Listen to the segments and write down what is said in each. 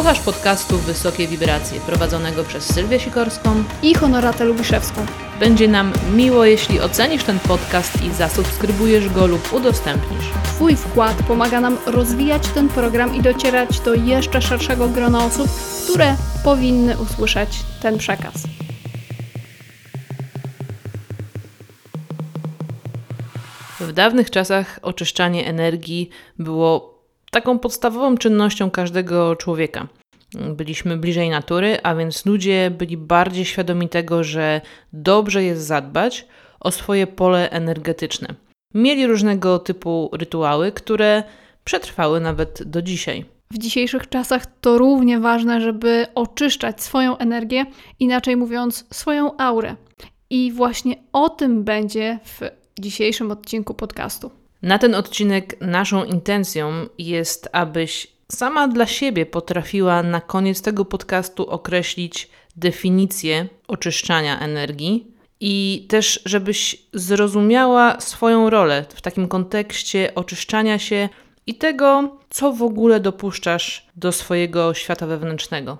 Słuchasz podcastu Wysokie Wibracje, prowadzonego przez Sylwię Sikorską i Honoratę Lubiszewską. Będzie nam miło, jeśli ocenisz ten podcast i zasubskrybujesz go lub udostępnisz. Twój wkład pomaga nam rozwijać ten program i docierać do jeszcze szerszego grona osób, które powinny usłyszeć ten przekaz. W dawnych czasach oczyszczanie energii było taką podstawową czynnością każdego człowieka. Byliśmy bliżej natury, a więc ludzie byli bardziej świadomi tego, że dobrze jest zadbać o swoje pole energetyczne. Mieli różnego typu rytuały, które przetrwały nawet do dzisiaj. W dzisiejszych czasach to równie ważne, żeby oczyszczać swoją energię, inaczej mówiąc, swoją aurę. I właśnie o tym będzie w dzisiejszym odcinku podcastu. Na ten odcinek naszą intencją jest, abyś sama dla siebie potrafiła na koniec tego podcastu określić definicję oczyszczania energii i też, żebyś zrozumiała swoją rolę w takim kontekście oczyszczania się i tego, co w ogóle dopuszczasz do swojego świata wewnętrznego.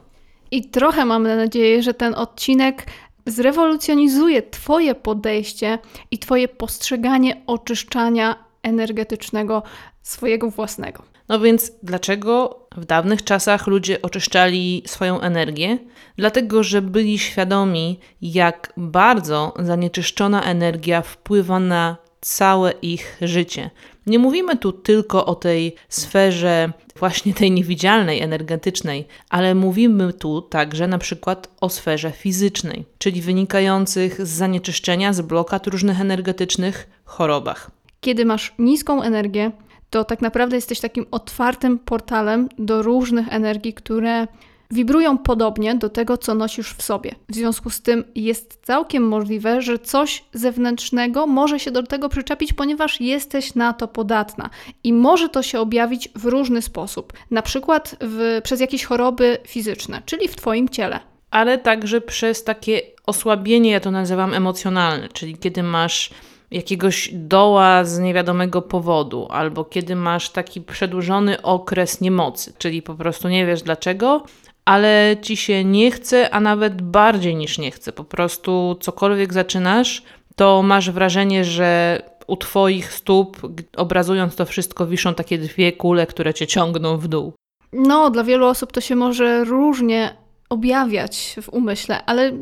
I trochę mam nadzieję, że ten odcinek zrewolucjonizuje Twoje podejście i Twoje postrzeganie oczyszczania energetycznego swojego własnego. No więc dlaczego w dawnych czasach ludzie oczyszczali swoją energię? Dlatego, że byli świadomi, jak bardzo zanieczyszczona energia wpływa na całe ich życie. Nie mówimy tu tylko o tej sferze właśnie tej niewidzialnej, energetycznej, ale mówimy tu także na przykład o sferze fizycznej, czyli wynikających z zanieczyszczenia, z blokad różnych energetycznych chorobach. Kiedy masz niską energię, to tak naprawdę jesteś takim otwartym portalem do różnych energii, które wibrują podobnie do tego, co nosisz w sobie. W związku z tym jest całkiem możliwe, że coś zewnętrznego może się do tego przyczepić, ponieważ jesteś na to podatna i może to się objawić w różny sposób, na przykład w, przez jakieś choroby fizyczne, czyli w Twoim ciele. Ale także przez takie osłabienie, ja to nazywam emocjonalne, czyli kiedy masz jakiegoś doła z niewiadomego powodu, albo kiedy masz taki przedłużony okres niemocy, czyli po prostu nie wiesz dlaczego, ale ci się nie chce, a nawet bardziej niż nie chce. Po prostu cokolwiek zaczynasz, to masz wrażenie, że u Twoich stóp, obrazując to wszystko, wiszą takie dwie kule, które cię ciągną w dół. No, dla wielu osób to się może różnie objawiać w umyśle, ale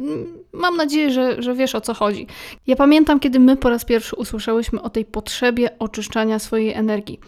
mam nadzieję, że, że wiesz o co chodzi. Ja pamiętam, kiedy my po raz pierwszy usłyszałyśmy o tej potrzebie oczyszczania swojej energii.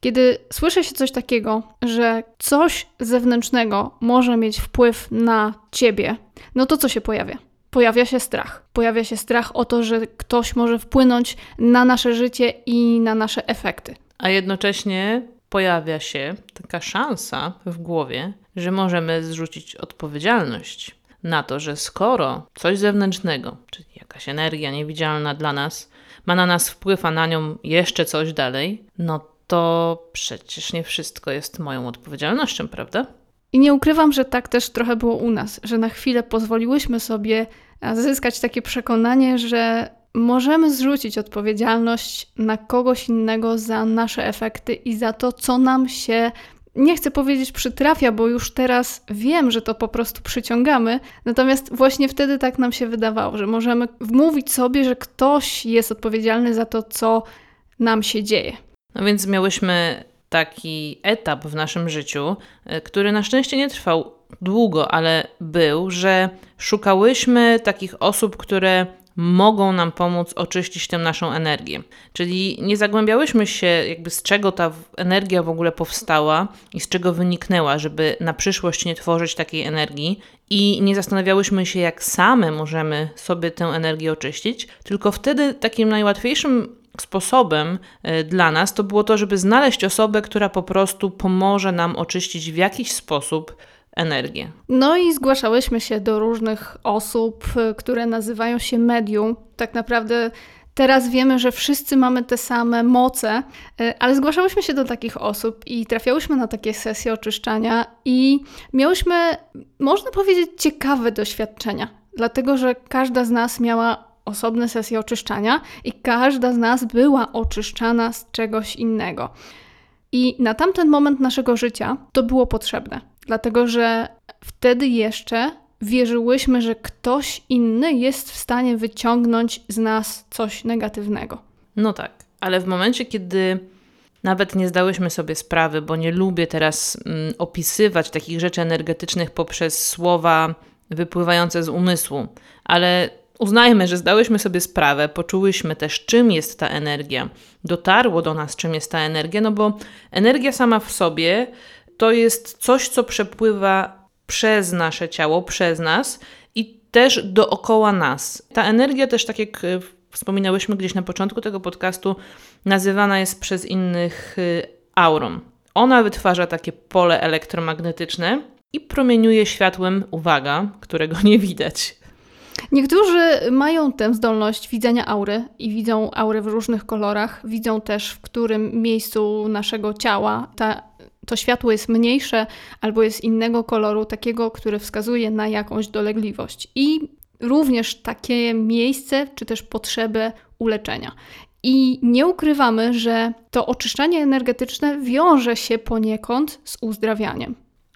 Kiedy słyszy się coś takiego, że coś zewnętrznego może mieć wpływ na ciebie, no to co się pojawia? Pojawia się strach. Pojawia się strach o to, że ktoś może wpłynąć na nasze życie i na nasze efekty. A jednocześnie pojawia się taka szansa w głowie, że możemy zrzucić odpowiedzialność na to, że skoro coś zewnętrznego, czyli jakaś energia niewidzialna dla nas, ma na nas wpływ, a na nią jeszcze coś dalej, no to przecież nie wszystko jest moją odpowiedzialnością, prawda? I nie ukrywam, że tak też trochę było u nas, że na chwilę pozwoliłyśmy sobie zyskać takie przekonanie, że możemy zrzucić odpowiedzialność na kogoś innego za nasze efekty i za to, co nam się nie chcę powiedzieć przytrafia, bo już teraz wiem, że to po prostu przyciągamy. Natomiast właśnie wtedy tak nam się wydawało, że możemy wmówić sobie, że ktoś jest odpowiedzialny za to, co nam się dzieje. No więc miałyśmy taki etap w naszym życiu, e, który na szczęście nie trwał długo, ale był, że szukałyśmy takich osób, które mogą nam pomóc oczyścić tę naszą energię. Czyli nie zagłębiałyśmy się, jakby z czego ta energia w ogóle powstała i z czego wyniknęła, żeby na przyszłość nie tworzyć takiej energii, i nie zastanawiałyśmy się, jak same możemy sobie tę energię oczyścić, tylko wtedy takim najłatwiejszym sposobem e, dla nas to było to, żeby znaleźć osobę, która po prostu pomoże nam oczyścić w jakiś sposób energię. No i zgłaszałyśmy się do różnych osób, e, które nazywają się medium. Tak naprawdę Teraz wiemy, że wszyscy mamy te same moce, e, ale zgłaszałyśmy się do takich osób i trafiałyśmy na takie sesje oczyszczania i miałyśmy, można powiedzieć, ciekawe doświadczenia, dlatego że każda z nas miała osobne sesje oczyszczania i każda z nas była oczyszczana z czegoś innego. I na tamten moment naszego życia to było potrzebne, dlatego że wtedy jeszcze wierzyłyśmy, że ktoś inny jest w stanie wyciągnąć z nas coś negatywnego. No tak, ale w momencie, kiedy nawet nie zdałyśmy sobie sprawy, bo nie lubię teraz mm, opisywać takich rzeczy energetycznych poprzez słowa wypływające z umysłu, ale uznajmy, że zdałyśmy sobie sprawę, poczułyśmy też, czym jest ta energia, dotarło do nas, czym jest ta energia, no bo energia sama w sobie to jest coś, co przepływa przez nasze ciało, przez nas i też dookoła nas. Ta energia też, tak jak e, wspominałyśmy gdzieś na początku tego podcastu, nazywana jest przez innych e, aurą. Ona wytwarza takie pole elektromagnetyczne i promieniuje światłem, uwaga, którego nie widać. Niektórzy mają tę zdolność widzenia aury i widzą aurę w różnych kolorach. Widzą też, w którym miejscu naszego ciała ta to światło jest mniejsze albo jest innego koloru, takiego, który wskazuje na jakąś dolegliwość. I również takie miejsce, czy też potrzebę uleczenia. I nie ukrywamy, że to oczyszczanie energetyczne wiąże się poniekąd z uzdrawianiem.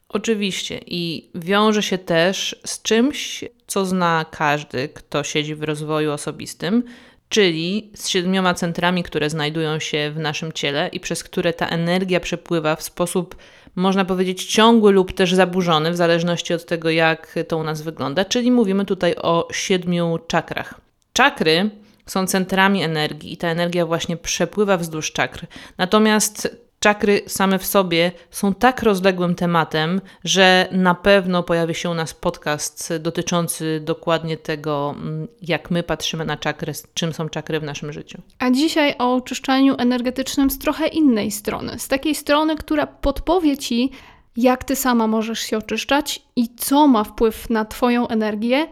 Oczywiście i wiąże się też z czymś, co zna każdy, kto siedzi w rozwoju osobistym, czyli z siedmioma centrami, które znajdują się w naszym ciele i przez które ta energia przepływa w sposób, można powiedzieć, ciągły lub też zaburzony, w zależności od tego, jak to u nas wygląda. Czyli mówimy tutaj o siedmiu czakrach. Czakry są centrami energii i ta energia właśnie przepływa wzdłuż czakr. Natomiast Czakry same w sobie są tak rozległym tematem, że na pewno pojawi się u nas podcast dotyczący dokładnie tego, mm, jak my patrzymy na czakry, czym są czakry w naszym życiu. A dzisiaj o oczyszczaniu energetycznym z trochę innej strony. Z takiej strony, która podpowie ci, jak ty sama możesz się oczyszczać i co ma wpływ na Twoją energię,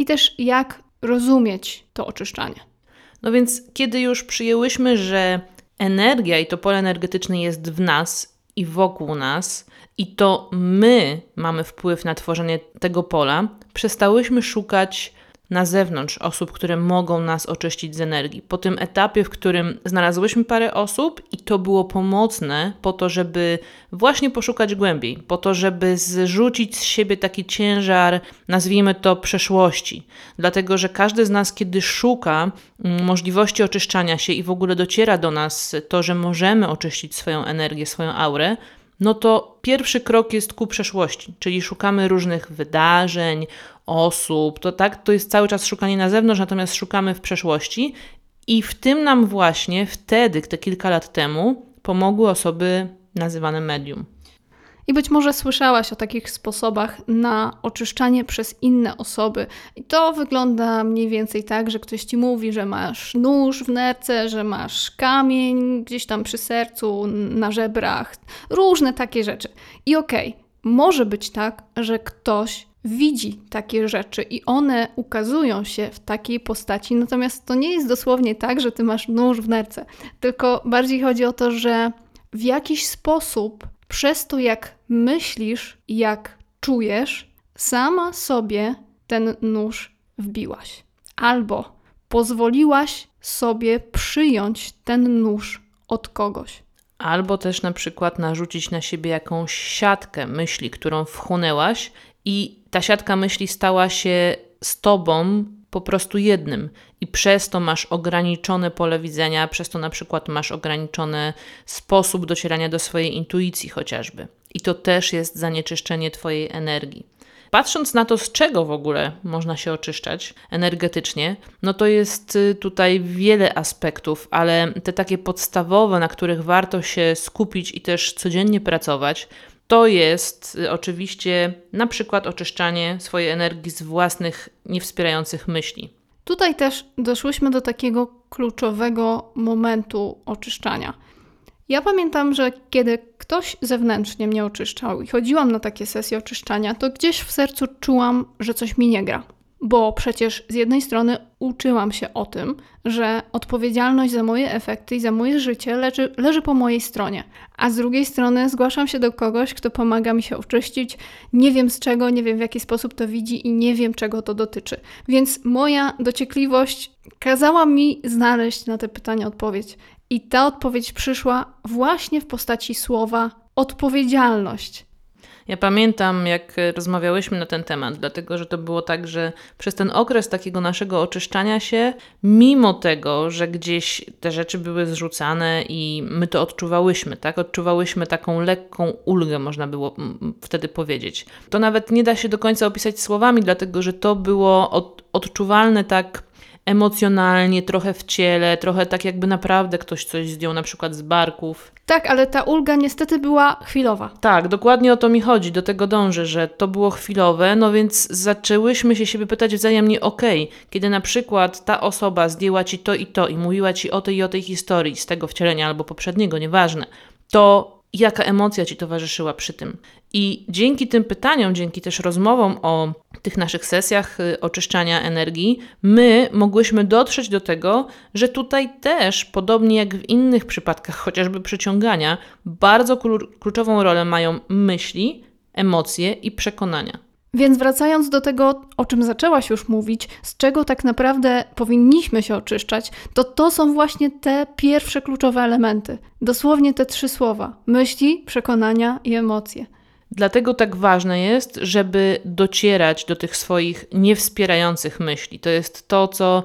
i też jak rozumieć to oczyszczanie. No więc, kiedy już przyjęłyśmy, że energia i to pole energetyczne jest w nas i wokół nas, i to my mamy wpływ na tworzenie tego pola, przestałyśmy szukać na zewnątrz osób, które mogą nas oczyścić z energii. Po tym etapie, w którym znalazłyśmy parę osób i to było pomocne po to, żeby właśnie poszukać głębiej, po to, żeby zrzucić z siebie taki ciężar, nazwijmy to przeszłości. Dlatego, że każdy z nas, kiedy szuka mm, możliwości oczyszczania się i w ogóle dociera do nas to, że możemy oczyścić swoją energię, swoją aurę, no to pierwszy krok jest ku przeszłości, czyli szukamy różnych wydarzeń, osób, to tak, to jest cały czas szukanie na zewnątrz, natomiast szukamy w przeszłości i w tym nam właśnie wtedy, te kilka lat temu, pomogły osoby nazywane medium. I być może słyszałaś o takich sposobach na oczyszczanie przez inne osoby. I to wygląda mniej więcej tak, że ktoś ci mówi, że masz nóż w nerce, że masz kamień gdzieś tam przy sercu, na żebrach, różne takie rzeczy. I okej, okay, może być tak, że ktoś widzi takie rzeczy i one ukazują się w takiej postaci. Natomiast to nie jest dosłownie tak, że ty masz nóż w nerce, tylko bardziej chodzi o to, że w jakiś sposób przez to, jak myślisz, jak czujesz, sama sobie ten nóż wbiłaś. Albo pozwoliłaś sobie przyjąć ten nóż od kogoś. Albo też na przykład narzucić na siebie jakąś siatkę myśli, którą wchłonęłaś, i ta siatka myśli stała się z tobą po prostu jednym i przez to masz ograniczone pole widzenia, przez to na przykład masz ograniczony sposób docierania do swojej intuicji chociażby. I to też jest zanieczyszczenie twojej energii. Patrząc na to, z czego w ogóle można się oczyszczać energetycznie, no to jest y, tutaj wiele aspektów, ale te takie podstawowe, na których warto się skupić i też codziennie pracować, to jest y, oczywiście na przykład oczyszczanie swojej energii z własnych niewspierających myśli. Tutaj też doszłyśmy do takiego kluczowego momentu oczyszczania. Ja pamiętam, że kiedy ktoś zewnętrznie mnie oczyszczał i chodziłam na takie sesje oczyszczania, to gdzieś w sercu czułam, że coś mi nie gra. Bo przecież z jednej strony uczyłam się o tym, że odpowiedzialność za moje efekty i za moje życie leży, leży po mojej stronie, a z drugiej strony zgłaszam się do kogoś, kto pomaga mi się oczyścić. Nie wiem z czego, nie wiem w jaki sposób to widzi i nie wiem czego to dotyczy. Więc moja dociekliwość kazała mi znaleźć na te pytania odpowiedź. I ta odpowiedź przyszła właśnie w postaci słowa odpowiedzialność. Ja pamiętam, jak rozmawiałyśmy na ten temat, dlatego że to było tak, że przez ten okres takiego naszego oczyszczania się, mimo tego, że gdzieś te rzeczy były zrzucane i my to odczuwałyśmy, tak? Odczuwałyśmy taką lekką ulgę, można było wtedy powiedzieć. To nawet nie da się do końca opisać słowami, dlatego że to było od, odczuwalne tak emocjonalnie, trochę w ciele, trochę tak jakby naprawdę ktoś coś zdjął na przykład z barków. Tak, ale ta ulga niestety była chwilowa. Tak, dokładnie o to mi chodzi, do tego dążę, że to było chwilowe, no więc zaczęłyśmy się siebie pytać wzajemnie, okej, kiedy na przykład ta osoba zdjęła ci to i to i mówiła ci o tej i o tej historii z tego wcielenia albo poprzedniego, nieważne, to jaka emocja ci towarzyszyła przy tym. I dzięki tym pytaniom, dzięki też rozmowom o tych naszych sesjach y, oczyszczania energii, my mogłyśmy dotrzeć do tego, że tutaj też, podobnie jak w innych przypadkach, chociażby przyciągania, bardzo kluczową rolę mają myśli, emocje i przekonania. Więc wracając do tego, o czym zaczęłaś już mówić, z czego tak naprawdę powinniśmy się oczyszczać, to to są właśnie te pierwsze kluczowe elementy. Dosłownie te trzy słowa: myśli, przekonania i emocje. Dlatego tak ważne jest, żeby docierać do tych swoich niewspierających myśli. To jest to, co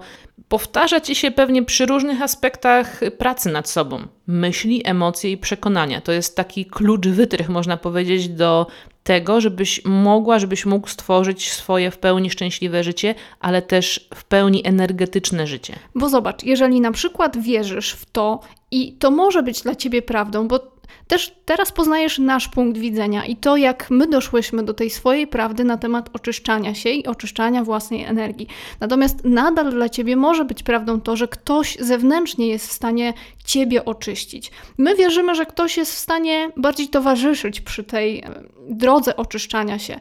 powtarza ci się pewnie przy różnych aspektach pracy nad sobą. Myśli, emocje i przekonania. To jest taki klucz wytrych, można powiedzieć, do tego, żebyś mogła, żebyś mógł stworzyć swoje w pełni szczęśliwe życie, ale też w pełni energetyczne życie. Bo zobacz, jeżeli na przykład wierzysz w to i to może być dla ciebie prawdą, bo też teraz poznajesz nasz punkt widzenia i to, jak my doszłyśmy do tej swojej prawdy na temat oczyszczania się i oczyszczania własnej energii. Natomiast nadal dla ciebie może być prawdą to, że ktoś zewnętrznie jest w stanie ciebie oczyścić. My wierzymy, że ktoś jest w stanie bardziej towarzyszyć przy tej drodze oczyszczania się.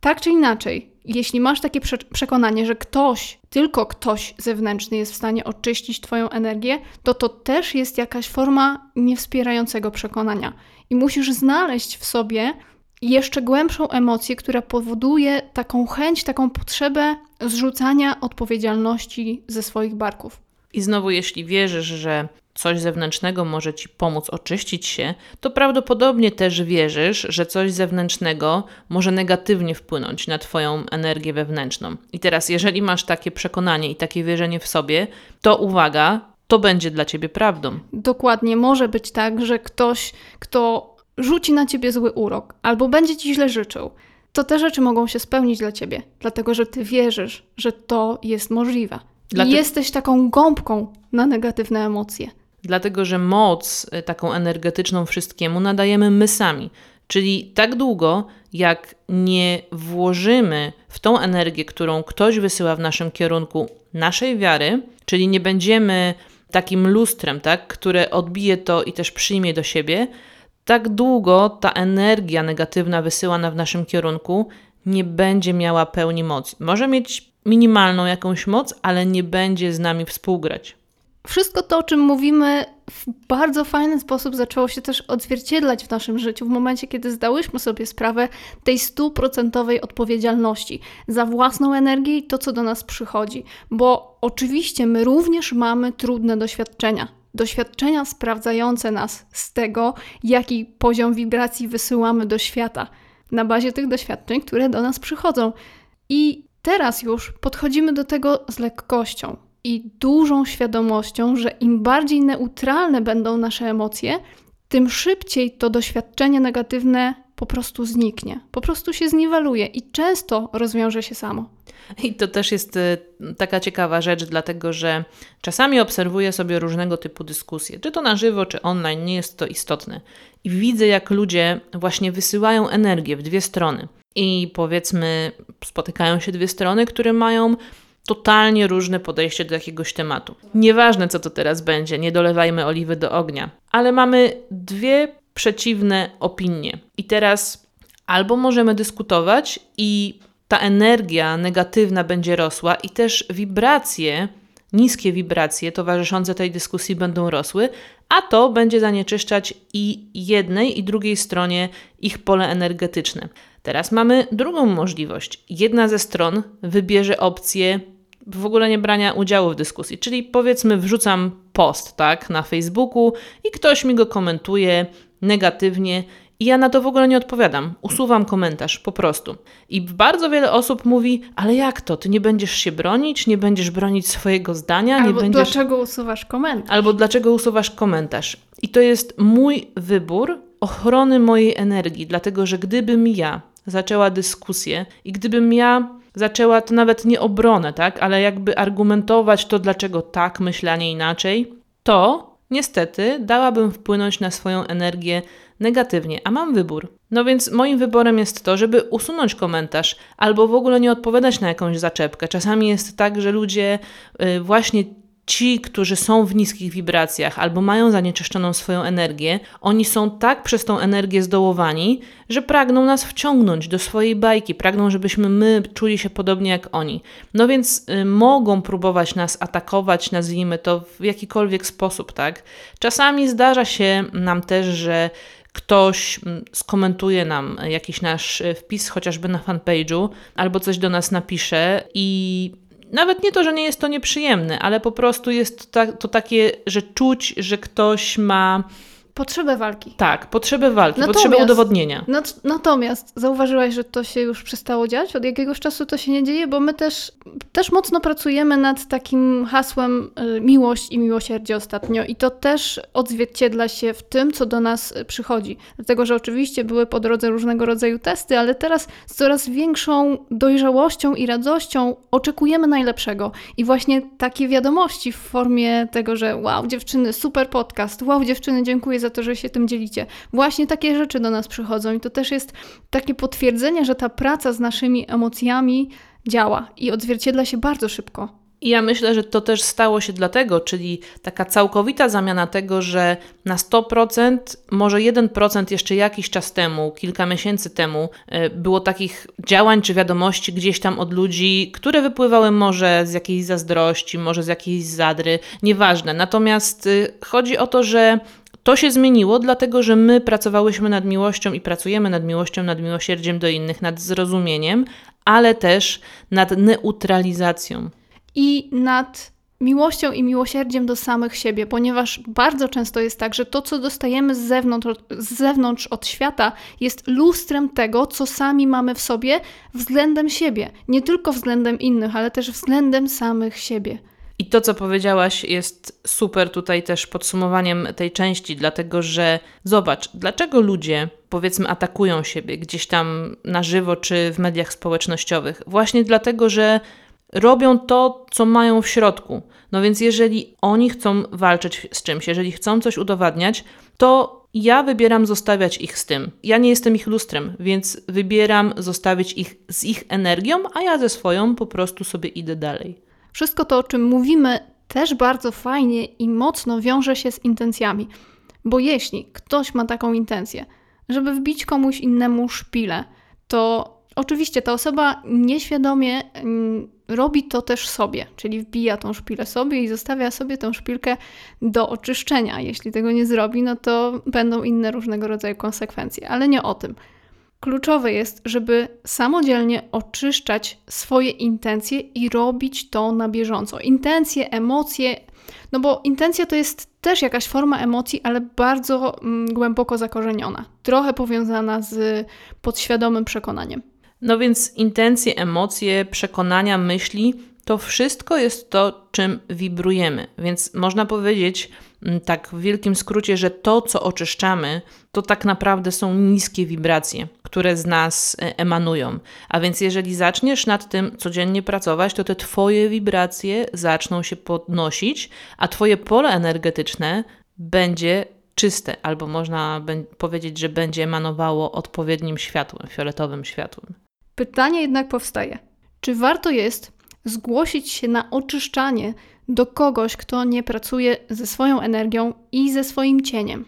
Tak czy inaczej, jeśli masz takie prze przekonanie, że ktoś, tylko ktoś zewnętrzny jest w stanie oczyścić Twoją energię, to to też jest jakaś forma niewspierającego przekonania. I musisz znaleźć w sobie jeszcze głębszą emocję, która powoduje taką chęć, taką potrzebę zrzucania odpowiedzialności ze swoich barków. I znowu, jeśli wierzysz, że coś zewnętrznego może ci pomóc oczyścić się, to prawdopodobnie też wierzysz, że coś zewnętrznego może negatywnie wpłynąć na Twoją energię wewnętrzną. I teraz, jeżeli masz takie przekonanie i takie wierzenie w sobie, to uwaga, to będzie dla Ciebie prawdą. Dokładnie, może być tak, że ktoś, kto rzuci na Ciebie zły urok albo będzie Ci źle życzył, to te rzeczy mogą się spełnić dla Ciebie, dlatego że Ty wierzysz, że to jest możliwe. I jesteś taką gąbką na negatywne emocje. Dlatego, że moc y, taką energetyczną wszystkiemu nadajemy my sami. Czyli tak długo, jak nie włożymy w tą energię, którą ktoś wysyła w naszym kierunku, naszej wiary, czyli nie będziemy takim lustrem, tak, które odbije to i też przyjmie do siebie, tak długo ta energia negatywna wysyłana w naszym kierunku nie będzie miała pełni mocy. Może mieć minimalną jakąś moc, ale nie będzie z nami współgrać. Wszystko to, o czym mówimy, w bardzo fajny sposób zaczęło się też odzwierciedlać w naszym życiu w momencie, kiedy zdałyśmy sobie sprawę tej stuprocentowej odpowiedzialności za własną energię i to, co do nas przychodzi. Bo oczywiście my również mamy trudne doświadczenia. Doświadczenia sprawdzające nas z tego, jaki poziom wibracji wysyłamy do świata na bazie tych doświadczeń, które do nas przychodzą. I teraz już podchodzimy do tego z lekkością i dużą świadomością, że im bardziej neutralne będą nasze emocje, tym szybciej to doświadczenie negatywne po prostu zniknie, po prostu się zniweluje i często rozwiąże się samo. I to też jest y, taka ciekawa rzecz, dlatego że czasami obserwuję sobie różnego typu dyskusje, czy to na żywo, czy online, nie jest to istotne. I widzę, jak ludzie właśnie wysyłają energię w dwie strony. I powiedzmy, spotykają się dwie strony, które mają totalnie różne podejście do jakiegoś tematu. Nieważne, co to teraz będzie, nie dolewajmy oliwy do ognia, ale mamy dwie przeciwne opinie. I teraz albo możemy dyskutować i ta energia negatywna będzie rosła i też wibracje, niskie wibracje towarzyszące tej dyskusji będą rosły, a to będzie zanieczyszczać i jednej, i drugiej stronie ich pole energetyczne. Teraz mamy drugą możliwość. Jedna ze stron wybierze opcję w ogóle nie brania udziału w dyskusji, czyli powiedzmy wrzucam post, tak, na Facebooku i ktoś mi go komentuje negatywnie i ja na to w ogóle nie odpowiadam. Usuwam komentarz po prostu. I bardzo wiele osób mówi: Ale jak to? Ty nie będziesz się bronić, nie będziesz bronić swojego zdania, Albo nie będziesz. dlaczego usuwasz komentarz? Albo dlaczego usuwasz komentarz? I to jest mój wybór ochrony mojej energii, dlatego że gdybym ja zaczęła dyskusję i gdybym ja zaczęła to nawet nie obronę, tak, ale jakby argumentować to, dlaczego tak myślę, a nie inaczej, to niestety dałabym wpłynąć na swoją energię negatywnie, a mam wybór. No więc moim wyborem jest to, żeby usunąć komentarz albo w ogóle nie odpowiadać na jakąś zaczepkę. Czasami jest tak, że ludzie y, właśnie ci, którzy są w niskich wibracjach albo mają zanieczyszczoną swoją energię, oni są tak przez tą energię zdołowani, że pragną nas wciągnąć do swojej bajki, pragną, żebyśmy my czuli się podobnie jak oni. No więc y, mogą próbować nas atakować, nazwijmy to w jakikolwiek sposób, tak? Czasami zdarza się nam też, że ktoś mm, skomentuje nam jakiś nasz y, wpis, chociażby na fanpage'u, albo coś do nas napisze i nawet nie to, że nie jest to nieprzyjemne, ale po prostu jest to, to takie, że czuć, że ktoś ma Potrzebę walki. tak, potrzebę walki, Natomiast- potrzebę udowodnienia. Nat- Natomiast zauważyłaś, że to się już przestało dziać? Od jakiegoś czasu to się nie dzieje, bo my też, też mocno pracujemy nad takim hasłem y, miłość i miłosierdzie ostatnio i to też odzwierciedla się w tym, co do nas y, przychodzi. Dlatego, że oczywiście były po drodze różnego rodzaju testy, ale teraz z coraz większą dojrzałością i radością oczekujemy najlepszego. I właśnie takie wiadomości w formie tego, że wow, dziewczyny, super podcast, wow, dziewczyny, dziękuję za to, że się tym dzielicie. Właśnie takie rzeczy do nas przychodzą i to też jest takie potwierdzenie, że ta praca z naszymi emocjami działa i odzwierciedla się bardzo szybko. I ja myślę, że to też stało się dlatego, czyli taka całkowita zamiana tego, że na 100%, może 1% jeszcze jakiś czas temu, kilka miesięcy temu, y, było takich działań czy wiadomości gdzieś tam od ludzi, które wypływały może z jakiejś zazdrości, może z jakiejś zadry, nieważne. Natomiast y, chodzi o to, że to się zmieniło, dlatego że my pracowałyśmy nad miłością i pracujemy nad miłością, nad miłosierdziem do innych, nad zrozumieniem, ale też nad neutralizacją. I nad miłością i miłosierdziem do samych siebie, ponieważ bardzo często jest tak, że to, co dostajemy z zewnątrz, z zewnątrz od świata, jest lustrem tego, co sami mamy w sobie względem siebie. Nie tylko względem innych, ale też względem samych siebie. I to, co powiedziałaś, jest super tutaj też podsumowaniem tej części, dlatego że zobacz, dlaczego ludzie, powiedzmy, atakują siebie gdzieś tam na żywo czy w mediach społecznościowych? Właśnie dlatego, że robią to, co mają w środku. No więc, jeżeli oni chcą walczyć z czymś, jeżeli chcą coś udowadniać, to ja wybieram zostawiać ich z tym. Ja nie jestem ich lustrem, więc wybieram zostawić ich z ich energią, a ja ze swoją po prostu sobie idę dalej. Wszystko to, o czym mówimy, też bardzo fajnie i mocno wiąże się z intencjami. Bo jeśli ktoś ma taką intencję, żeby wbić komuś innemu szpilę, to oczywiście ta osoba nieświadomie mm, robi to też sobie, czyli wbija tą szpilę sobie i zostawia sobie tą szpilkę do oczyszczenia. Jeśli tego nie zrobi, no to będą inne różnego rodzaju konsekwencje, ale nie o tym. Kluczowe jest, żeby samodzielnie oczyszczać swoje intencje i robić to na bieżąco. Intencje, emocje, no bo intencja to jest też jakaś forma emocji, ale bardzo mm, głęboko zakorzeniona, trochę powiązana z podświadomym przekonaniem. No więc intencje, emocje, przekonania, myśli to wszystko jest to, czym wibrujemy. Więc można powiedzieć, mm, tak w wielkim skrócie, że to, co oczyszczamy, to tak naprawdę są niskie wibracje, które z nas e, emanują. A więc jeżeli zaczniesz nad tym codziennie pracować, to te Twoje wibracje zaczną się podnosić, a Twoje pole energetyczne będzie czyste, albo można powiedzieć, że będzie emanowało odpowiednim światłem, fioletowym światłem. Pytanie jednak powstaje: czy warto jest zgłosić się na oczyszczanie do kogoś, kto nie pracuje ze swoją energią i ze swoim cieniem?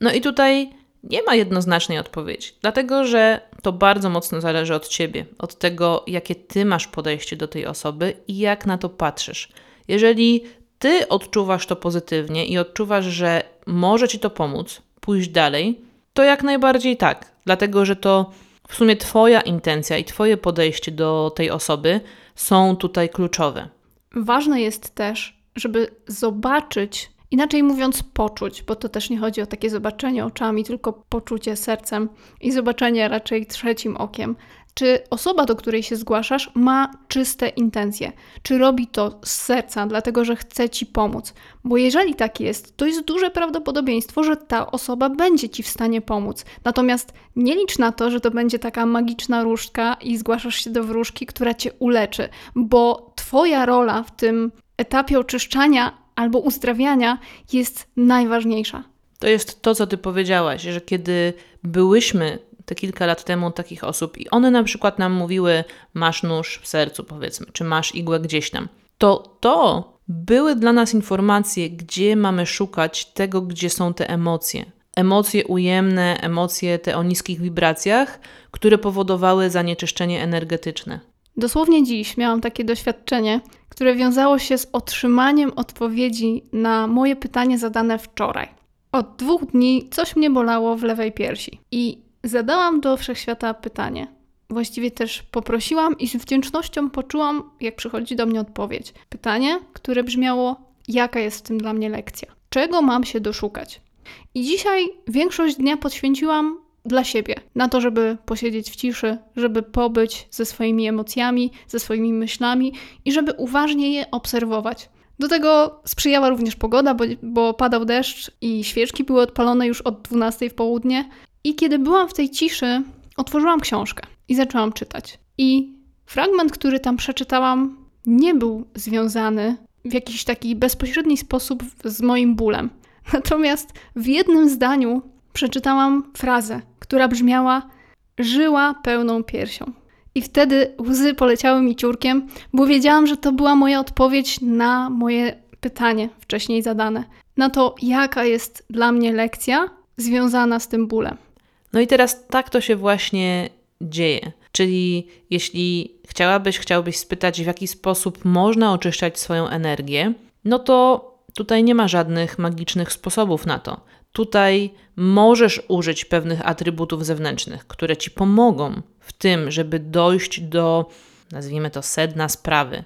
No i tutaj nie ma jednoznacznej odpowiedzi, dlatego że to bardzo mocno zależy od ciebie, od tego, jakie ty masz podejście do tej osoby i jak na to patrzysz. Jeżeli ty odczuwasz to pozytywnie i odczuwasz, że może ci to pomóc pójść dalej, to jak najbardziej tak, dlatego że to w sumie Twoja intencja i Twoje podejście do tej osoby są tutaj kluczowe. Ważne jest też, żeby zobaczyć, inaczej mówiąc, poczuć, bo to też nie chodzi o takie zobaczenie oczami, tylko poczucie sercem i zobaczenie raczej trzecim okiem, czy osoba, do której się zgłaszasz, ma czyste intencje? Czy robi to z serca, dlatego że chce ci pomóc? Bo jeżeli tak jest, to jest duże prawdopodobieństwo, że ta osoba będzie ci w stanie pomóc. Natomiast nie licz na to, że to będzie taka magiczna różdżka i zgłaszasz się do wróżki, która cię uleczy, bo twoja rola w tym etapie oczyszczania albo uzdrawiania jest najważniejsza. To jest to, co ty powiedziałaś, że kiedy byłyśmy te kilka lat temu takich osób i one na przykład nam mówiły, masz nóż w sercu, powiedzmy, czy masz igłę gdzieś tam, to to były dla nas informacje, gdzie mamy szukać tego, gdzie są te emocje. Emocje ujemne, emocje te o niskich wibracjach, które powodowały zanieczyszczenie energetyczne. Dosłownie dziś miałam takie doświadczenie, które wiązało się z otrzymaniem odpowiedzi na moje pytanie zadane wczoraj. Od dwóch dni coś mnie bolało w lewej piersi. I Zadałam do wszechświata pytanie. Właściwie też poprosiłam i z wdzięcznością poczułam, jak przychodzi do mnie odpowiedź. Pytanie, które brzmiało: jaka jest w tym dla mnie lekcja? Czego mam się doszukać? I dzisiaj większość dnia poświęciłam dla siebie, na to, żeby posiedzieć w ciszy, żeby pobyć ze swoimi emocjami, ze swoimi myślami i żeby uważnie je obserwować. Do tego sprzyjała również pogoda, bo, bo padał deszcz i świeczki były odpalone już od 12 w południe, i kiedy byłam w tej ciszy, otworzyłam książkę i zaczęłam czytać. I fragment, który tam przeczytałam, nie był związany w jakiś taki bezpośredni sposób z moim bólem. Natomiast w jednym zdaniu przeczytałam frazę, która brzmiała: Żyła pełną piersią. I wtedy łzy poleciały mi ciurkiem, bo wiedziałam, że to była moja odpowiedź na moje pytanie wcześniej zadane. Na to, jaka jest dla mnie lekcja związana z tym bólem. No i teraz tak to się właśnie dzieje. Czyli jeśli chciałabyś, chciałbyś spytać, w jaki sposób można oczyszczać swoją energię, no to tutaj nie ma żadnych magicznych sposobów na to. Tutaj możesz użyć pewnych atrybutów zewnętrznych, które ci pomogą w tym, żeby dojść do, nazwijmy to, sedna sprawy.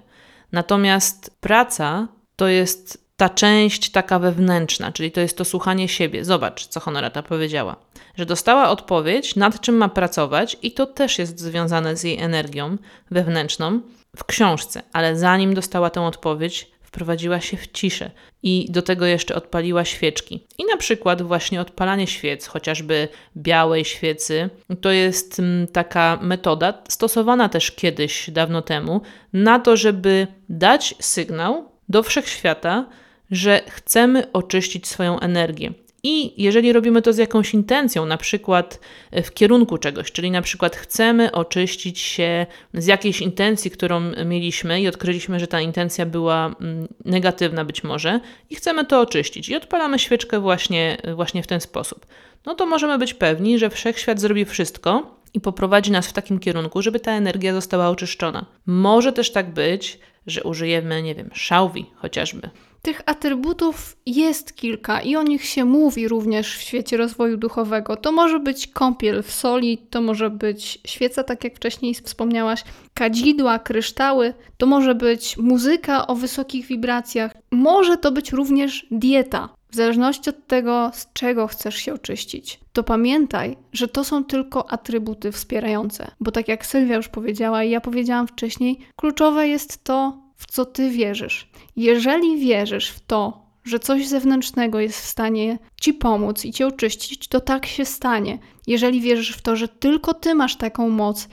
Natomiast praca to jest ta część taka wewnętrzna, czyli to jest to słuchanie siebie. Zobacz, co Honorata powiedziała, że dostała odpowiedź, nad czym ma pracować, i to też jest związane z jej energią wewnętrzną w książce, ale zanim dostała tę odpowiedź, wprowadziła się w ciszę i do tego jeszcze odpaliła świeczki. I na przykład właśnie odpalanie świec, chociażby białej świecy, to jest mm, taka metoda stosowana też kiedyś, dawno temu, na to, żeby dać sygnał do wszechświata, że chcemy oczyścić swoją energię. I jeżeli robimy to z jakąś intencją, na przykład w kierunku czegoś, czyli na przykład chcemy oczyścić się z jakiejś intencji, którą mieliśmy i odkryliśmy, że ta intencja była mm, negatywna być może i chcemy to oczyścić i odpalamy świeczkę właśnie, właśnie w ten sposób, no to możemy być pewni, że wszechświat zrobi wszystko i poprowadzi nas w takim kierunku, żeby ta energia została oczyszczona. Może też tak być, że użyjemy, nie wiem, szałwi chociażby. Tych atrybutów jest kilka i o nich się mówi również w świecie rozwoju duchowego. To może być kąpiel w soli, to może być świeca, tak jak wcześniej wspomniałaś, kadzidła, kryształy, to może być muzyka o wysokich wibracjach, może to być również dieta. W zależności od tego, z czego chcesz się oczyścić, to pamiętaj, że to są tylko atrybuty wspierające, bo tak jak Sylwia już powiedziała i ja powiedziałam wcześniej, kluczowe jest to, co ty wierzysz. Jeżeli wierzysz w to, że coś zewnętrznego jest w stanie ci pomóc i cię oczyścić, to tak się stanie. Jeżeli wierzysz w to, że tylko ty masz taką moc,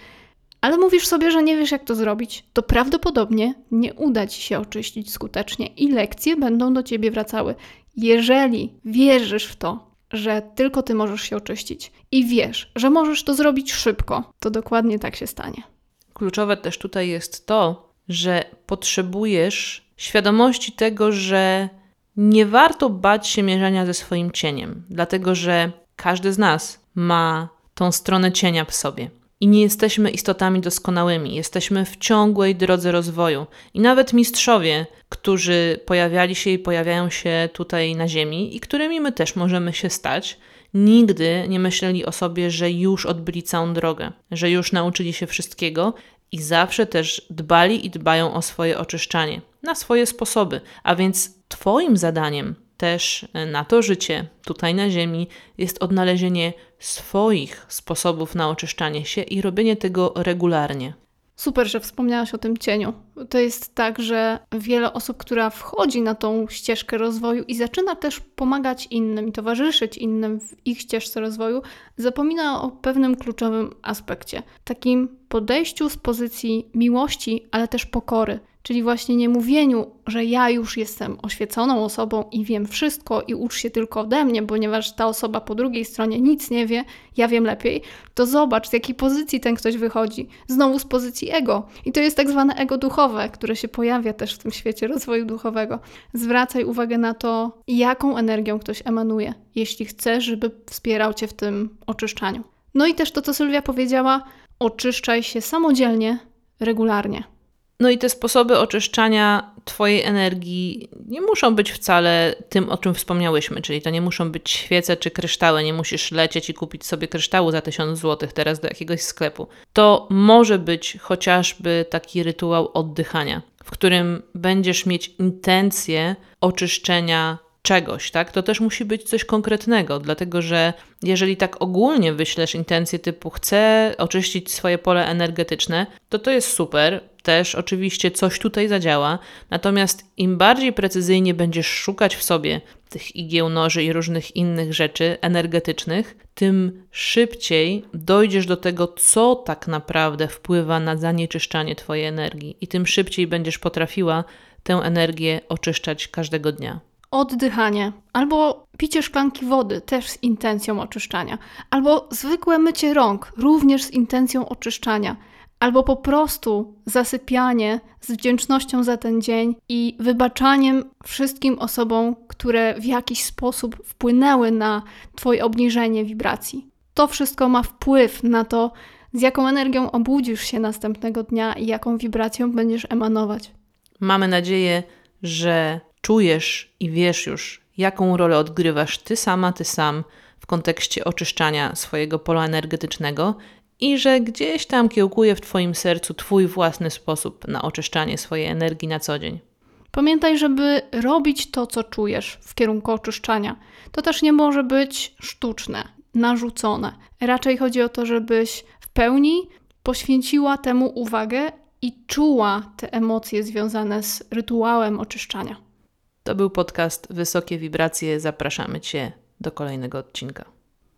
ale mówisz sobie, że nie wiesz, jak to zrobić, to prawdopodobnie nie uda ci się oczyścić skutecznie i lekcje będą do ciebie wracały. Jeżeli wierzysz w to, że tylko ty możesz się oczyścić i wiesz, że możesz to zrobić szybko, to dokładnie tak się stanie. Kluczowe też tutaj jest to, że potrzebujesz świadomości tego, że nie warto bać się mierzenia ze swoim cieniem, dlatego że każdy z nas ma tą stronę cienia w sobie. I nie jesteśmy istotami doskonałymi, jesteśmy w ciągłej drodze rozwoju. I nawet mistrzowie, którzy pojawiali się i pojawiają się tutaj na Ziemi, i którymi my też możemy się stać, nigdy nie myśleli o sobie, że już odbyli całą drogę, że już nauczyli się wszystkiego i zawsze też dbali i dbają o swoje oczyszczanie na swoje sposoby. A więc Twoim zadaniem też na to życie tutaj na Ziemi jest odnalezienie swoich sposobów na oczyszczanie się i robienie tego regularnie. Super, że wspomniałaś o tym cieniu. To jest tak, że wiele osób, która wchodzi na tą ścieżkę rozwoju i zaczyna też pomagać innym i towarzyszyć innym w ich ścieżce rozwoju, zapomina o pewnym kluczowym aspekcie takim podejściu z pozycji miłości, ale też pokory. Czyli właśnie nie mówieniu, że ja już jestem oświeconą osobą i wiem wszystko i ucz się tylko ode mnie, ponieważ ta osoba po drugiej stronie nic nie wie, ja wiem lepiej, to zobacz z jakiej pozycji ten ktoś wychodzi. Znowu z pozycji ego. I to jest tak zwane ego duchowe, które się pojawia też w tym świecie rozwoju duchowego. Zwracaj uwagę na to, jaką energią ktoś emanuje, jeśli chcesz, żeby wspierał cię w tym oczyszczaniu. No i też to, co Sylwia powiedziała, oczyszczaj się samodzielnie, regularnie. No i te sposoby oczyszczania Twojej energii nie muszą być wcale tym, o czym wspomniałyśmy, czyli to nie muszą być świece czy kryształy, nie musisz lecieć i kupić sobie kryształu za 1000 zł teraz do jakiegoś sklepu. To może być chociażby taki rytuał oddychania, w którym będziesz mieć intencję oczyszczenia czegoś, tak? To też musi być coś konkretnego, dlatego że jeżeli tak ogólnie wyślesz intencje typu chcę oczyścić swoje pole energetyczne, to to jest super, też oczywiście coś tutaj zadziała, natomiast im bardziej precyzyjnie będziesz szukać w sobie tych igieł, noży i różnych innych rzeczy energetycznych, tym szybciej dojdziesz do tego, co tak naprawdę wpływa na zanieczyszczanie Twojej energii i tym szybciej będziesz potrafiła tę energię oczyszczać każdego dnia oddychanie, albo picie szklanki wody, też z intencją oczyszczania, albo zwykłe mycie rąk, również z intencją oczyszczania, albo po prostu zasypianie z wdzięcznością za ten dzień i wybaczaniem wszystkim osobom, które w jakiś sposób wpłynęły na Twoje obniżenie wibracji. To wszystko ma wpływ na to, z jaką energią obudzisz się następnego dnia i jaką wibracją będziesz emanować. Mamy nadzieję, że czujesz i wiesz już, jaką rolę odgrywasz ty sama, ty sam w kontekście oczyszczania swojego pola energetycznego i że gdzieś tam kiełkuje w Twoim sercu Twój własny sposób na oczyszczanie swojej energii na co dzień. Pamiętaj, żeby robić to, co czujesz w kierunku oczyszczania. To też nie może być sztuczne, narzucone. Raczej chodzi o to, żebyś w pełni poświęciła temu uwagę i czuła te emocje związane z rytuałem oczyszczania. To był podcast Wysokie Wibracje. Zapraszamy Cię do kolejnego odcinka.